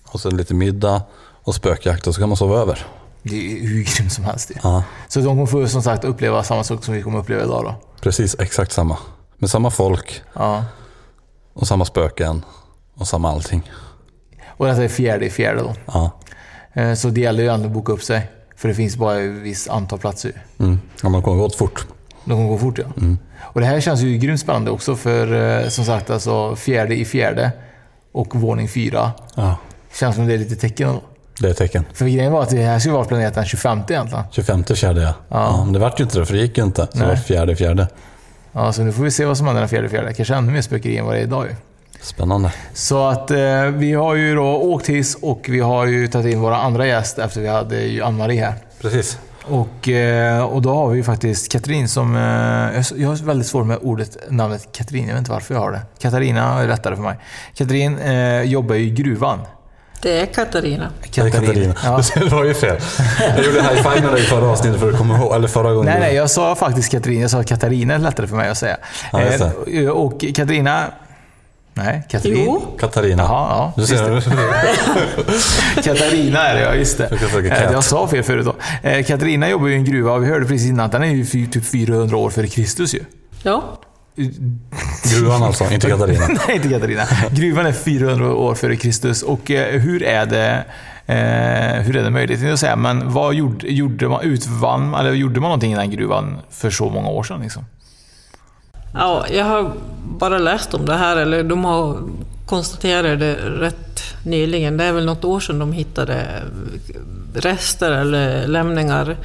Och sen lite middag och spökjakt och så kan man sova över. Det är hur grymt som helst ju. Ja, Så de kommer få som sagt uppleva samma sak som vi kommer uppleva idag då. precis exakt samma. Med samma folk Ja. och samma spöken och samma allting. Och detta är fjärde i fjärde då. Ja. Eh, Så det gäller ju ändå att boka upp sig. För det finns bara ett visst antal platser. Mm. Ja, man kommer gå fort. De kommer gå fort ja. Och det här känns ju grymt spännande också för eh, som sagt alltså fjärde i fjärde och våning fyra. Ja. Känns som det är lite tecken då. Det är tecken. För grejen var att det här skulle vara planerat den 25 egentligen. 25 fjärde ja. ja. Men det vart ju inte det för det gick ju inte. Så det Nej. var fjärde fjärde. Ja, så nu får vi se vad som händer den fjärde fjärde. Kanske ännu mer spökeri än vad det är idag ju. Spännande. Så att eh, vi har ju då åkt hiss och vi har ju tagit in våra andra gäst efter vi hade ju Ann-Marie här. Precis. Och, eh, och då har vi ju faktiskt Katrin som... Eh, jag har väldigt svårt med ordet, namnet Katrin. Jag vet inte varför jag har det. Katarina är lättare för mig. Katrin eh, jobbar ju i gruvan. Det är Katarina. Det är Katarina. Ja. (laughs) Det var ju fel. Jag gjorde high five med dig i förra avsnittet för att komma ihåg, eller förra gången. Nej, nej, jag sa faktiskt Katrin. Jag sa Katarina är lättare för mig att säga. Ja, Eh, och Katarina... Nej, Katrin. Jo. Katarina. Jaha, ja. Du Just ser det. (laughs) Katarina är det, ja. Just det. Jag Eh. Jag sa fel förut då. Eh, Katarina jobbar ju i en gruva och vi hörde precis innan att den är ju typ 400 år före Kristus ju. Ja, (laughs) Gruvan alltså, inte Katarina. (laughs) Nej, inte Katarina. Gruvan är 400 år före Kristus. Och eh, hur är det Eh, hur är det möjligt? Jag säga, men vad gjorde, gjorde man? Utvann eller gjorde man någonting i den gruvan för så många år sedan? Liksom? Ja, jag har bara läst om det här, eller de har konstaterat det rätt nyligen. Det är väl något år sedan de hittade rester eller lämningar.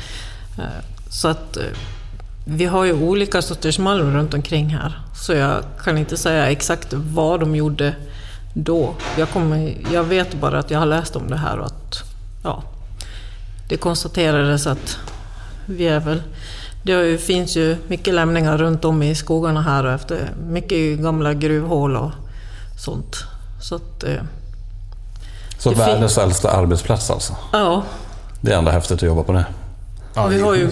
Eh, så att eh, vi har ju olika sorters malm runt omkring här. Så jag kan inte säga exakt vad de gjorde då. Jag, kommer, jag vet bara att jag har läst om det här och att ja, det konstaterades att vi är väl... Det finns ju mycket lämningar runt om i skogarna här och efter mycket gamla gruvhål och sånt. Så att, eh, Så Det fin- världens äldsta arbetsplats alltså. ja, Det är ändå häftigt att jobba på det. och vi har ju,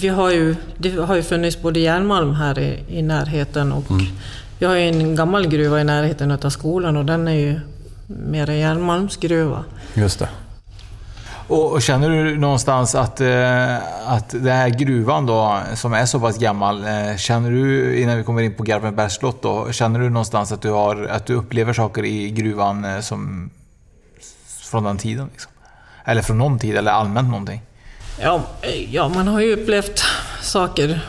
vi har ju, det har ju funnits både järnmalm här i, i närheten och vi har ju en gammal gruva i närheten av skolan och den är ju mer en järnmalmsgruva. Just det. Och, och känner du någonstans att, eh, att den här gruvan då, som är så pass gammal, eh, känner du, innan vi kommer in på Garpenbergs slott då, känner du någonstans att du, har, att du upplever saker i gruvan eh, som från den tiden? Liksom? Eller från någon tid, eller allmänt någonting? Ja, ja, man har ju upplevt saker,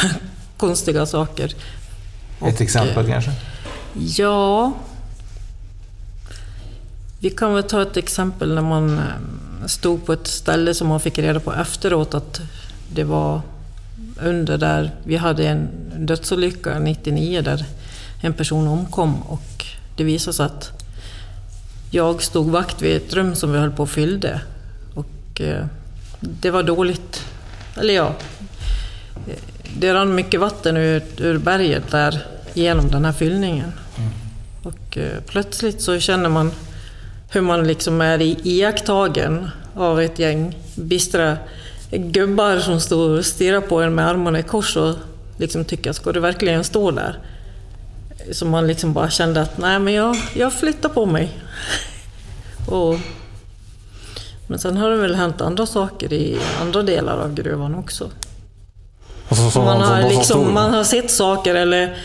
(laughs) konstiga saker. Ett Och, exempel eh, kanske? Ja... Vi kan väl ta ett exempel när man stod på ett ställe som man fick reda på efteråt att det var under där vi hade en dödsolycka 99 där en person omkom och det visade sig att jag stod vakt vid ett rum som vi höll på och fyllde. Och eh, det var dåligt. Eller ja, eh, det rann mycket vatten ur, ur berget där genom den här fyllningen. Och eh, plötsligt så känner man hur man liksom är i- iakttagen av ett gäng bistra gubbar som står och stirrar på en med armarna i kors och liksom tycker, ska du verkligen stå där? Så man liksom bara kände att, nej men jag, jag flyttar på mig. (laughs) och, men sen har det väl hänt andra saker i andra delar av gruvan också. Och så, så, Man har, liksom, man har sett saker eller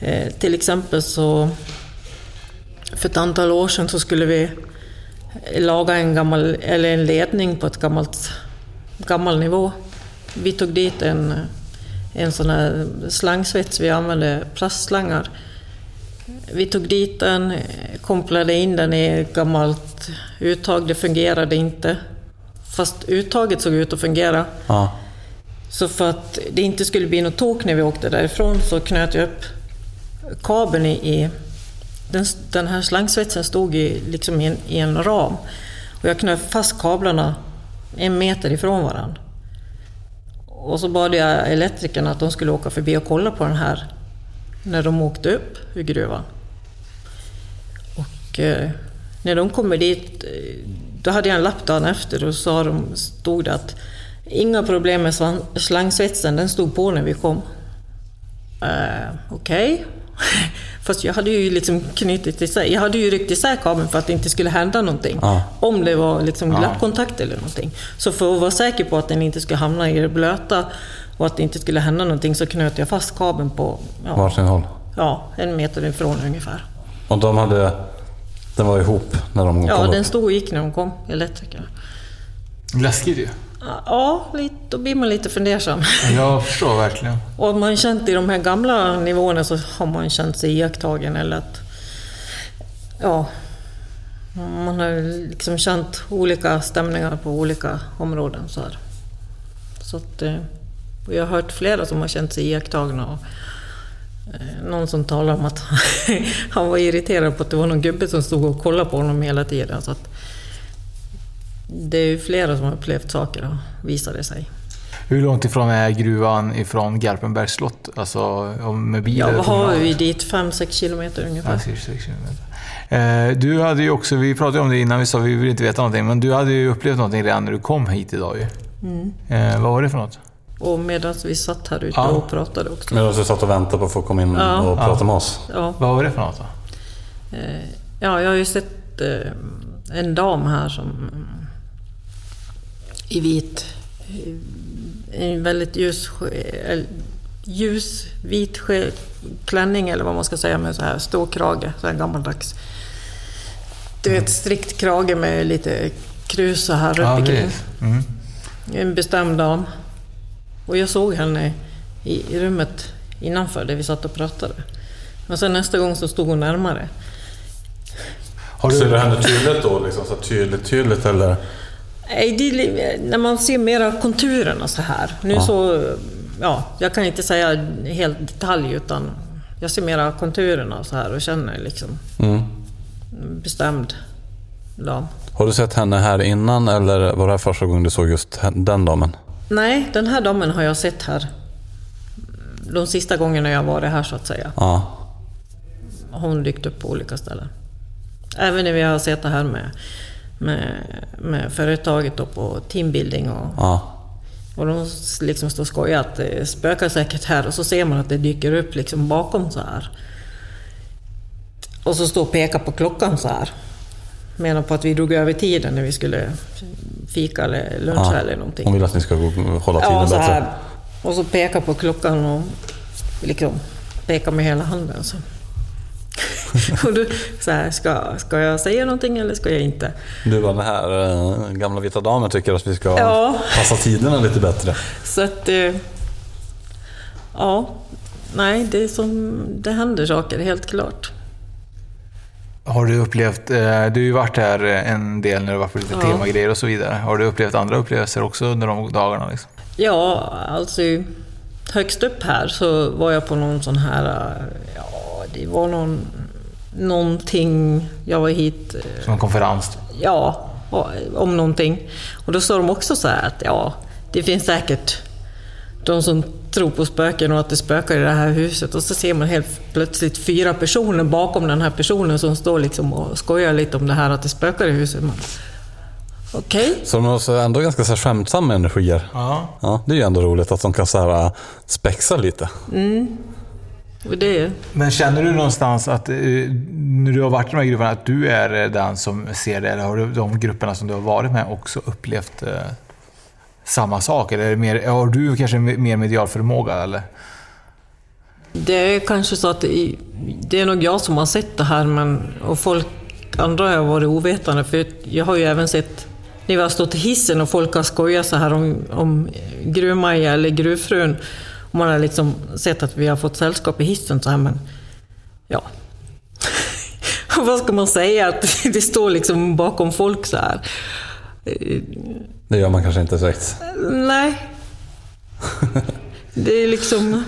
eh, till exempel så för ett antal år sedan så skulle vi laga en, gammal, eller en ledning på ett gammalt, gammal nivå. Vi tog dit en, en sån här slangsvets, vi använde plastslangar. Vi tog dit den, kopplade in den i ett gammalt uttag, det fungerade inte. Fast uttaget såg ut att fungera. Ja. Så för att det inte skulle bli något tok när vi åkte därifrån så knöt jag upp kabeln i den, den här slangsvetsen stod i, liksom i, en, i en ram. Och jag knöt fast kablarna en meter ifrån varandra. Och så bad jag elektrikerna att de skulle åka förbi och kolla på den här när de åkte upp ur gruvan. Och eh, när de kommer dit, eh, då hade jag en lapp dagen efter och så de, stod det att inga problem med slangsvetsen, den stod på när vi kom. Eh, Okej. (laughs) Fast jag hade ju liksom knutit isär, jag hade ju ryckt isär kabeln för att det inte skulle hända någonting. Ja. Om det var liksom Ja. lappkontakt eller någonting. Så för att vara säker på att den inte skulle hamna i det blöta och att det inte skulle hända någonting så knöt jag fast kabeln på ja, Varsin håll. ja, en meter ifrån ungefär. Och de hade... Den var ihop när de Ja, kom den upp. stod och gick när de kom, elektrikerna. Läskigt ju. Ja, lite, då blir man lite fundersam. Jag förstår verkligen. Och har man känt i de här gamla nivåerna så har man känt sig iakttagen eller att... Ja. Man har liksom känt olika stämningar på olika områden. Så, här. så att, eh, och jag har hört flera som har känt sig iakttagna. Och, eh, någon som talade om att (laughs) han var irriterad på att det var någon gubbe som stod och kollade på honom hela tiden. Så att det är ju flera som har upplevt saker, visar det sig. Hur långt ifrån är gruvan ifrån Garpenbergs slott? Alltså om- med bil? Ja, vad har vi dit? 5-6 kilometer ungefär. Ja, sex- sex kilometer. Eh, Du hade ju också, vi pratade om det innan vi sa att vi vill inte veta någonting, men du hade ju upplevt någonting redan när du kom hit idag ju. Mm. Eh, vad var det för något? Och medan vi satt här ute Ja. och pratade också. Medan du satt och väntade på att få komma in Ja. och Ja. prata med oss. Ja. Vad var det för något då? Eh, Ja, jag har ju sett en dam här som i vit, en väldigt ljus, eh, ljus vit klänning eller vad man ska säga med så här stor krage, så här gammaldags. Du vet, strikt krage med lite krus så här Ja, runt omkring. precis. Mm. En bestämd dam. Och jag såg henne i, rummet innanför där vi satt och pratade. Men sen nästa gång så stod hon närmare. Har Ser du du, henne tydligt då? Liksom, så tydligt, tydligt eller? När man ser mera konturerna så här. Nu Ja. så, ja, jag kan inte säga helt detalj utan jag ser mera konturerna så här och känner liksom Mm. bestämd dam. Har du sett henne här innan eller var det här första gången du såg just den damen? Nej, den här damen har jag sett här de sista gångerna jag varit här så att säga. Ja. hon dykt upp på olika ställen. Även när vi har sett det här med, med, med företaget då på teambuilding och, Ja. och de liksom står och skojar att det spökar säkert här och så ser man att det dyker upp liksom bakom så här. Och så står och pekar på klockan så här. Menar på att vi drog över tiden när vi skulle fika eller luncha ja. eller någonting. Hon vill att ni ska gå- hålla tiden Ja, så bättre. här. Och så pekar på klockan och liksom pekar med hela handen. Så. (laughs) och då, så här, ska, ska jag säga någonting eller ska jag inte? Du var den här eh, gamla vita damen tycker att vi ska Ja. passa tiderna lite bättre. Så att... eh, Ja, nej, det, är som, det händer saker, helt klart. har du upplevt, eh, du har ju varit här en del när du varit på lite Ja. temagrejer och så vidare. Har du upplevt andra upplevelser också under de dagarna? Liksom? Ja, alltså högst upp här så var jag på någon sån här... Ja, det var någon, någonting... Jag var hit... eh, Som en konferens? ja, om någonting. Och då sa de också så här att ja, det finns säkert de som tror på spöken och att det spökar i det här huset. Och så ser man helt plötsligt fyra personer bakom den här personen som står liksom och skojar lite om det här att det spökar i huset. Man, Okej. Så de har ändå ganska så här skämtsamma energier. Ja. Ja, det är ju ändå roligt att de kan så här, äh, spexa lite. Mm. Det, Men känner du någonstans att eh, när du har varit i de här grupperna, att du är eh, den som ser det? Eller har du, de grupperna som du har varit med också upplevt eh, samma sak? Eller är det mer, har du kanske mer medial förmåga? Eller? det är kanske så att det, det är nog jag som har sett det här men, och folk, andra har varit ovetande. För jag har ju även sett när vi har stått i hissen och folk har skojat så här om, om gruvmaja eller gruvfrun. Man har liksom sett att vi har fått sällskap i hissen så här, men ja. (laughs) Vad ska man säga? Att (laughs) det står liksom bakom folk så här. Det gör man kanske inte direkt. Nej. Det är liksom...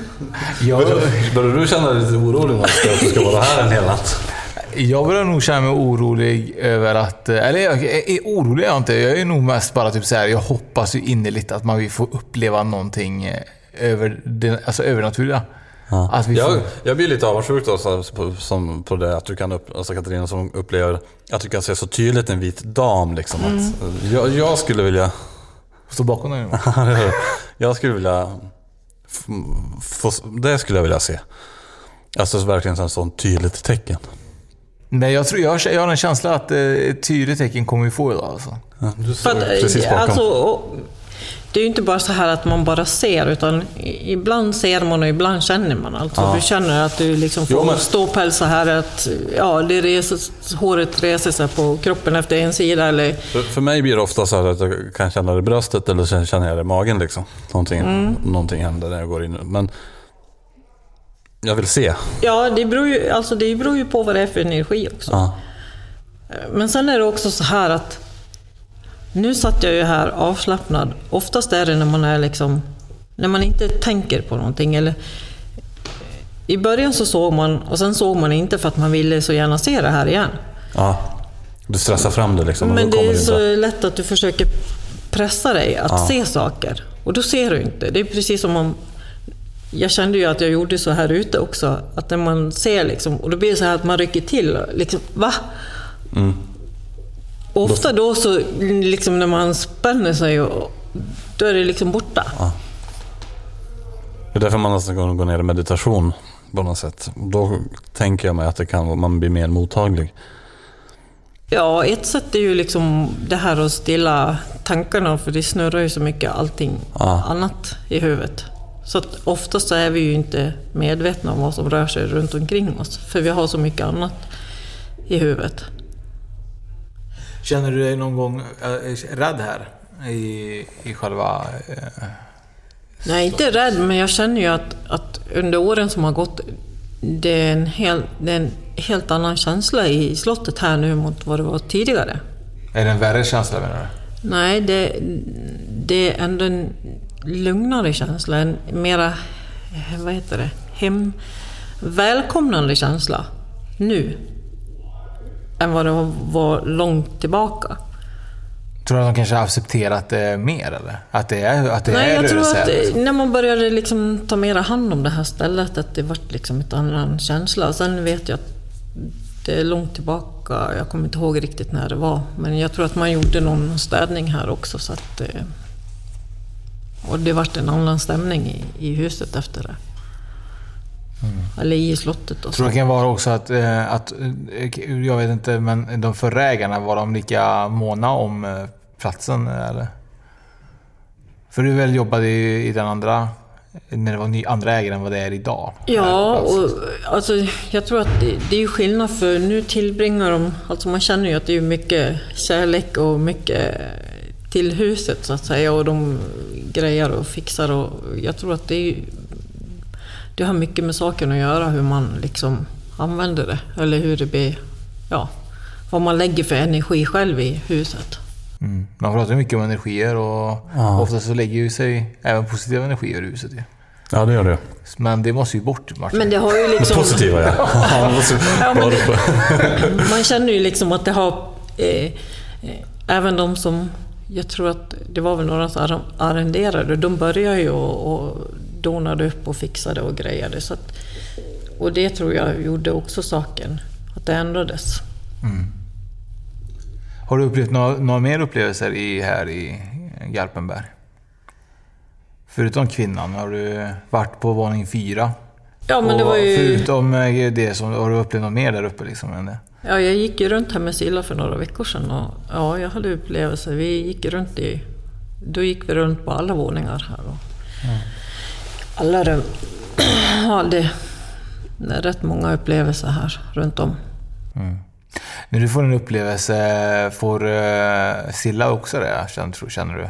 Börjar du känna dig lite orolig Mats, att du ska vara här en hel natt? Jag börjar nog känna mig orolig över att... eh, Eller jag är, är orolig är jag inte. Jag är nog mest bara typ så här. jag hoppas ju innerligt att man vill få uppleva någonting eh, över det, alltså övernaturliga. Ja. Att vi jag, får, jag blir lite avundsjuk då, så, på, som, på det att du kan upp, alltså Katarina som upplever att du kan se så tydligt en vit dam. Liksom, att, jag, jag skulle vilja... stå bakom den. (laughs) jag skulle vilja... f- Få, det skulle jag vilja se. Alltså verkligen ett sånt tydligt tecken. Nej, jag, tror, jag, har- jag har en känsla att eh, ett tydligt tecken kommer vi få idag. Alltså. Ja, du står att, ju precis bakom. alltså, och, det är ju inte bara så här att man bara ser, utan ibland ser man och ibland känner man. Alltså, Ja. Du känner att du liksom får Jo, men- ståpäls så här, att ja, det reses, håret reser sig på kroppen efter en sida. Eller, För, för mig blir det ofta så här att jag kan känna det i bröstet eller så känner jag det i magen. Liksom. Någonting, Mm. någonting händer när jag går in. Men jag vill se. ja, det beror, ju, alltså, det beror ju på vad det är för energi också. Ja. Men sen är det också så här att nu satt jag ju här avslappnad. Oftast är det när man är liksom när man inte tänker på någonting eller I början så såg man, och sen såg man inte för att man ville så gärna se det här igen. Ja. Du stressar fram det liksom. Men det är inte. så lätt att du försöker pressa dig att Ja. se saker. Och då ser du inte. Det är precis som om... Jag kände ju att jag gjorde så här ute också. Att när man ser liksom, och då blir det så här att man rycker till. Liksom, va? Mm. Ofta då så, liksom när man spänner sig, och, då är det liksom borta. Det är därför man nästan går gå ner i meditation på något sätt. Då tänker jag mig att det kan, man blir mer mottaglig. Ja, ett sätt är ju liksom det här att stilla tankarna, för det snurrar ju så mycket allting Ja. annat i huvudet. Så att oftast är vi ju inte medvetna om vad som rör sig runt omkring oss, för vi har så mycket annat i huvudet. Känner du dig någon gång eh, rädd här? I, i själva... Eh, är inte rädd, men jag känner ju att, att under åren som har gått, det är, en hel, det är en helt annan känsla i slottet här nu mot vad det var tidigare. är det en värre känsla menar du? Nej, det, det är ändå en lugnare känsla. En mera, vad heter det, hem, välkomnande känsla nu. Än vad det var långt tillbaka. Tror du att de kanske har accepterat det mer eller? Att det är, att det Nej, är jag tror att liksom? när man började liksom ta mera hand om det här stället, att det vart liksom ett annan känsla. Sen vet jag att det är långt tillbaka, jag kommer inte ihåg riktigt när det var, men jag tror att man gjorde någon städning här också. Så att, eh, och det vart en annan stämning i, i huset efter det. Eller i slottet. Så. Tror det kan vara också att, eh, att, eh, jag vet inte, men de förra ägarna, var de lika måna om eh, platsen eller? För du väl jobbade i, i den andra, när det var ny, andra ägare än vad det är idag? Ja, och alltså, jag tror att det, det är skillnad för nu tillbringar de, alltså man känner ju att det är mycket kärlek och mycket till huset så att säga och de grejer och fixar och jag tror att det är det har mycket med saken att göra hur man liksom använder det eller hur det blir, ja, vad man lägger för energi själv i huset. Mm. Man pratar ju mycket om energier och Ja. ofta så lägger ju sig även positiva energier i huset ju. Ja, det gör det. Men det måste ju bort Martin. Men det har ju liksom... Positiva ja. (laughs) Ja, (laughs) Ja, bara (laughs) det- Man känner ju liksom att det har... Eh, eh, även de som... Jag tror att det var väl några som arren- arrenderade, de började ju och, och donade upp och fixade och grejade. Så att, och det tror jag gjorde också saken, att det ändrades. Har du upplevt några, några mer upplevelser i, här i Garpenberg? Förutom kvinnan, har du varit på våning fyra? Ja, men det Och var ju... Förutom eh, det, som, har du upplevt något mer där uppe? Liksom, än det? Ja, jag gick ju runt här med Silla för några veckor sedan och ja, jag hade upplevelser. Vi gick runt i... Då gick vi runt på alla våningar här. Och Alla rum. (clears throat) Ja, det, det är rätt många upplevelser här runt om. När du får en upplevelse, får uh, Silla också det? Känner, känner du?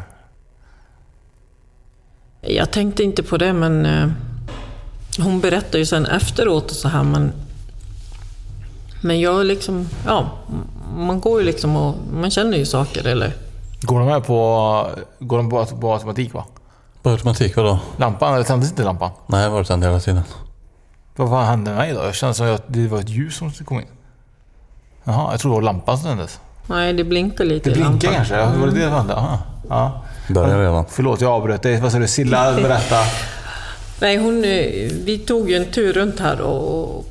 Jag tänkte inte på det, men eh, hon berättade ju sen efteråt och så här, men men jag liksom, ja, man går ju liksom och man känner ju saker eller Går de med på, går de på, på automatik va? På automatik, vadå? Lampan, eller tändes inte lampan? Nej, har varit tänd hela tiden. Vad fan hände med mig då? Jag kände som att det var ett ljus som kom in. Jaha, jag trodde det var lampan som tändes. Nej, det blinkar lite Det i blinkar lampan. kanske? Ja, Var det det som hände? Aha. Ja. Börjar redan. Förlåt, jag avbröt dig. Vad sa du? Silla, (laughs) berätta. Nej, hon, eh, vi tog ju en tur runt här och, och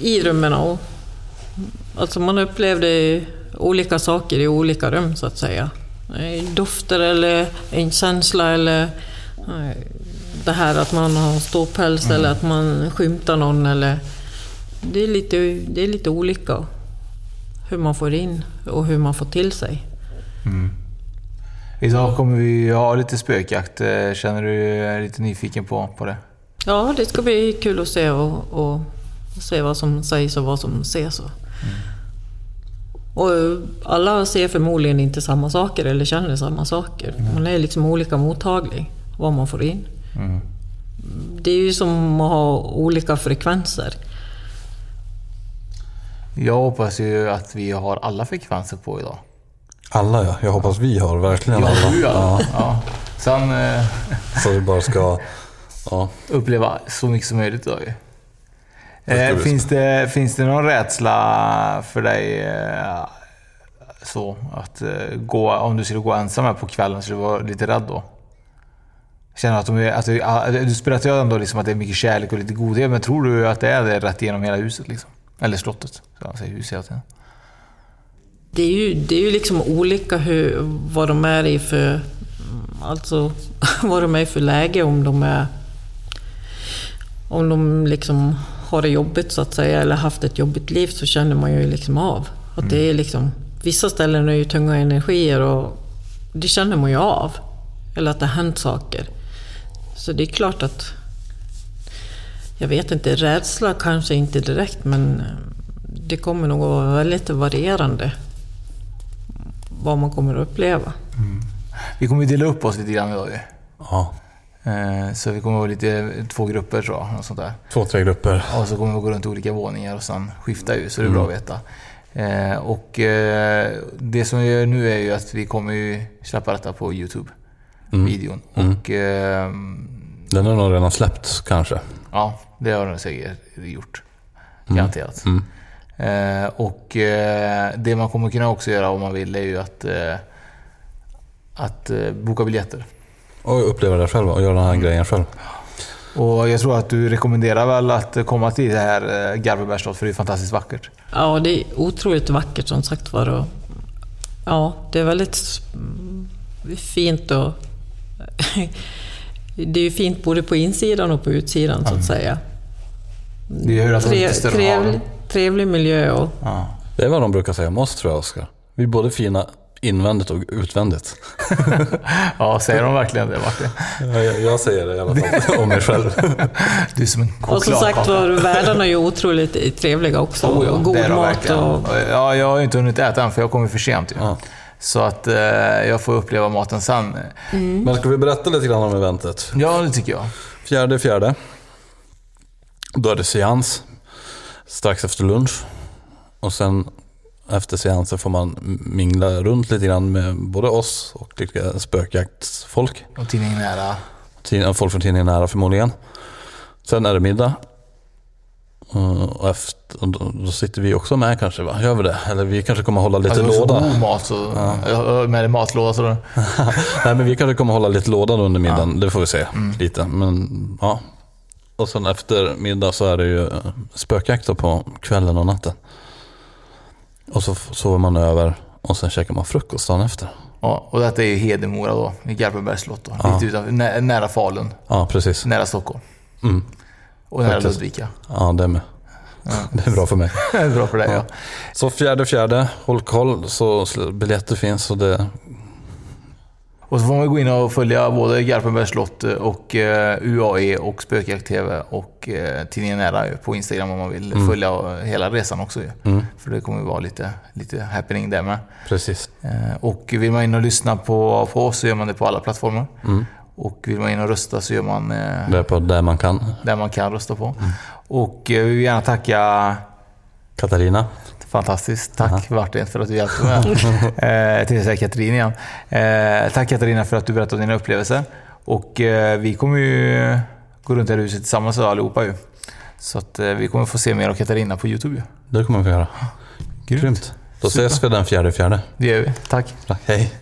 i rummen. Och, alltså man upplevde olika saker i olika rum så att säga. Eh, Dofter eller en känsla eller eh, det här att man har ståpäls eller att man skymtar någon. Eller, det, är lite, det är lite olika hur man får in och hur man får till sig. Idag kommer vi ha lite spökjakt. Eh, Känner du dig lite nyfiken på, på det? Ja, det ska bli kul att se och, och, se vad som sägs och vad som ses. Och, och eh, alla ser förmodligen inte samma saker eller känner samma saker. Man är liksom olika mottaglig vad man får in. Det är ju som att ha olika frekvenser. Jag hoppas ju att vi har alla frekvenser på idag. Alla ja. Jag hoppas vi har verkligen alla. alla. Ja. Ja. Sen eh, Så vi bara ska... Ja. uppleva så mycket som möjligt idag ju. Eh, finns, det, finns det någon rädsla för dig eh, så att eh, gå, om du skulle gå ensam här på kvällen, skulle du vara lite rädd då? Känner att de är, alltså, ja, du spelar ju ändå liksom att det är mycket kärlek och lite godhet, men tror du att det är det rätt igenom hela huset? Liksom? Eller slottet, så jag säger hus hela tiden. Det är ju, det är ju liksom olika hur, vad de är i för... Alltså (laughs) vad de är i för läge, om de är... Om de liksom har det jobbigt så att säga, eller haft ett jobbigt liv, så känner man ju liksom av. Att det är liksom, vissa ställen är ju tunga energier och det känner man ju av. Eller att det har hänt saker. Så det är klart att... Jag vet inte, rädsla kanske inte direkt, men det kommer nog att vara väldigt varierande vad man kommer att uppleva. Vi kommer ju dela upp oss lite grann idag ju. Ja. Eh, Så vi kommer att vara lite, två grupper tror jag. Något sånt där. Två, tre grupper. Och så kommer vi att gå runt olika våningar och sen skifta ju, så det är Mm. bra att veta. Eh, och eh, det som vi gör nu är ju att vi kommer ju släppa detta på YouTube. Mm. Videon. Mm. Och eh, Den har nog redan släppt kanske. ja, det har den säkert gjort. Mm. Garanterat. Mm. Eh, och eh, det man kommer kunna också göra om man vill är ju att, att boka biljetter. Och uppleva det själv och göra den här grejen själv. Och jag tror att du rekommenderar väl att komma till det här eh, Garpenbergs slott för det är fantastiskt vackert. Ja, det är otroligt vackert som sagt var. Och, ja, det är väldigt mm, fint och... (laughs) det är ju fint både på insidan och på utsidan så att säga. Det är ju alltså lite större än trevlig, trevlig miljö och... Det är vad de brukar säga om oss tror jag, Oskar. Vi är både fina invändigt och utvändigt. (laughs) Ja, säger de verkligen det Martin? Ja, jag, jag säger det i alla fall, om mig själv. (laughs) Du är som en Och som sagt var, värdarna är ju otroligt trevliga också. Oh, ja, och god mat och... Ja, jag har ju inte hunnit äta än för jag kommer för sent ju. Ja. Så att eh, jag får uppleva maten sen. Men ska vi berätta lite grann om eventet? Ja, det tycker jag. Fjärde fjärde. Då är det seans strax efter lunch. Och sen efter seansen får man mingla runt lite grann med både oss och lite spökjaktsfolk. Och tidningen nära. Tid- Folk från tidningen nära förmodligen. Sen är det middag. Uh, Och efter, då, sitter vi också med kanske, va? Gör vi det? Eller vi kanske kommer hålla lite Alltså, låda. god mat så... Ja. Med matlåda så... (laughs) Nej men vi kanske kommer hålla lite låda under middagen, det får vi se. Lite. Men ja. Och sen efter middag så är det ju eh, spökjakt på kvällen och natten. Och så sover man över och sen käkar man frukost dagen efter. Ja, och detta är ju Hedemora då, i Garpenbergs slott då. Ja. Lite utanför, nä, nära Falun, Ja, precis. nära Stockholm. Mm. Och nära Faktiskt. Ludvika. Ja, det med. (laughs) Det är bra för mig. (laughs) Det är bra för dig ja. Så fjärde fjärde, håll koll så biljetter finns och det... Och så får man gå in och följa både Garpenbergs slott och eh, UAE och Spökjakt TV och eh, tidningen Nära på Instagram om man vill Mm. följa hela resan också. Mm. För det kommer ju vara lite, lite happening där med. Precis. Eh, och vill man in och lyssna på, på oss så gör man det på alla plattformar. Mm. Och vill man in och rösta så gör man eh, Det på där man kan. där man kan rösta på. Och eh, vi vill gärna tacka Katarina. Fantastiskt. Tack Martin för att du hjälpte mig. (laughs) eh, tänkte säga Katrin igen. Eh, tack Katarina för att du berättade om dina upplevelser. Och eh, vi kommer ju gå runt i här huset tillsammans allihopa ju. Så att eh, vi kommer få se mer av Katarina på Youtube ju. Det kommer vi få göra. Grymt. Grymt. Då Super. ses vi den fjärde fjärde. Det gör vi. Tack. Tack. Hej.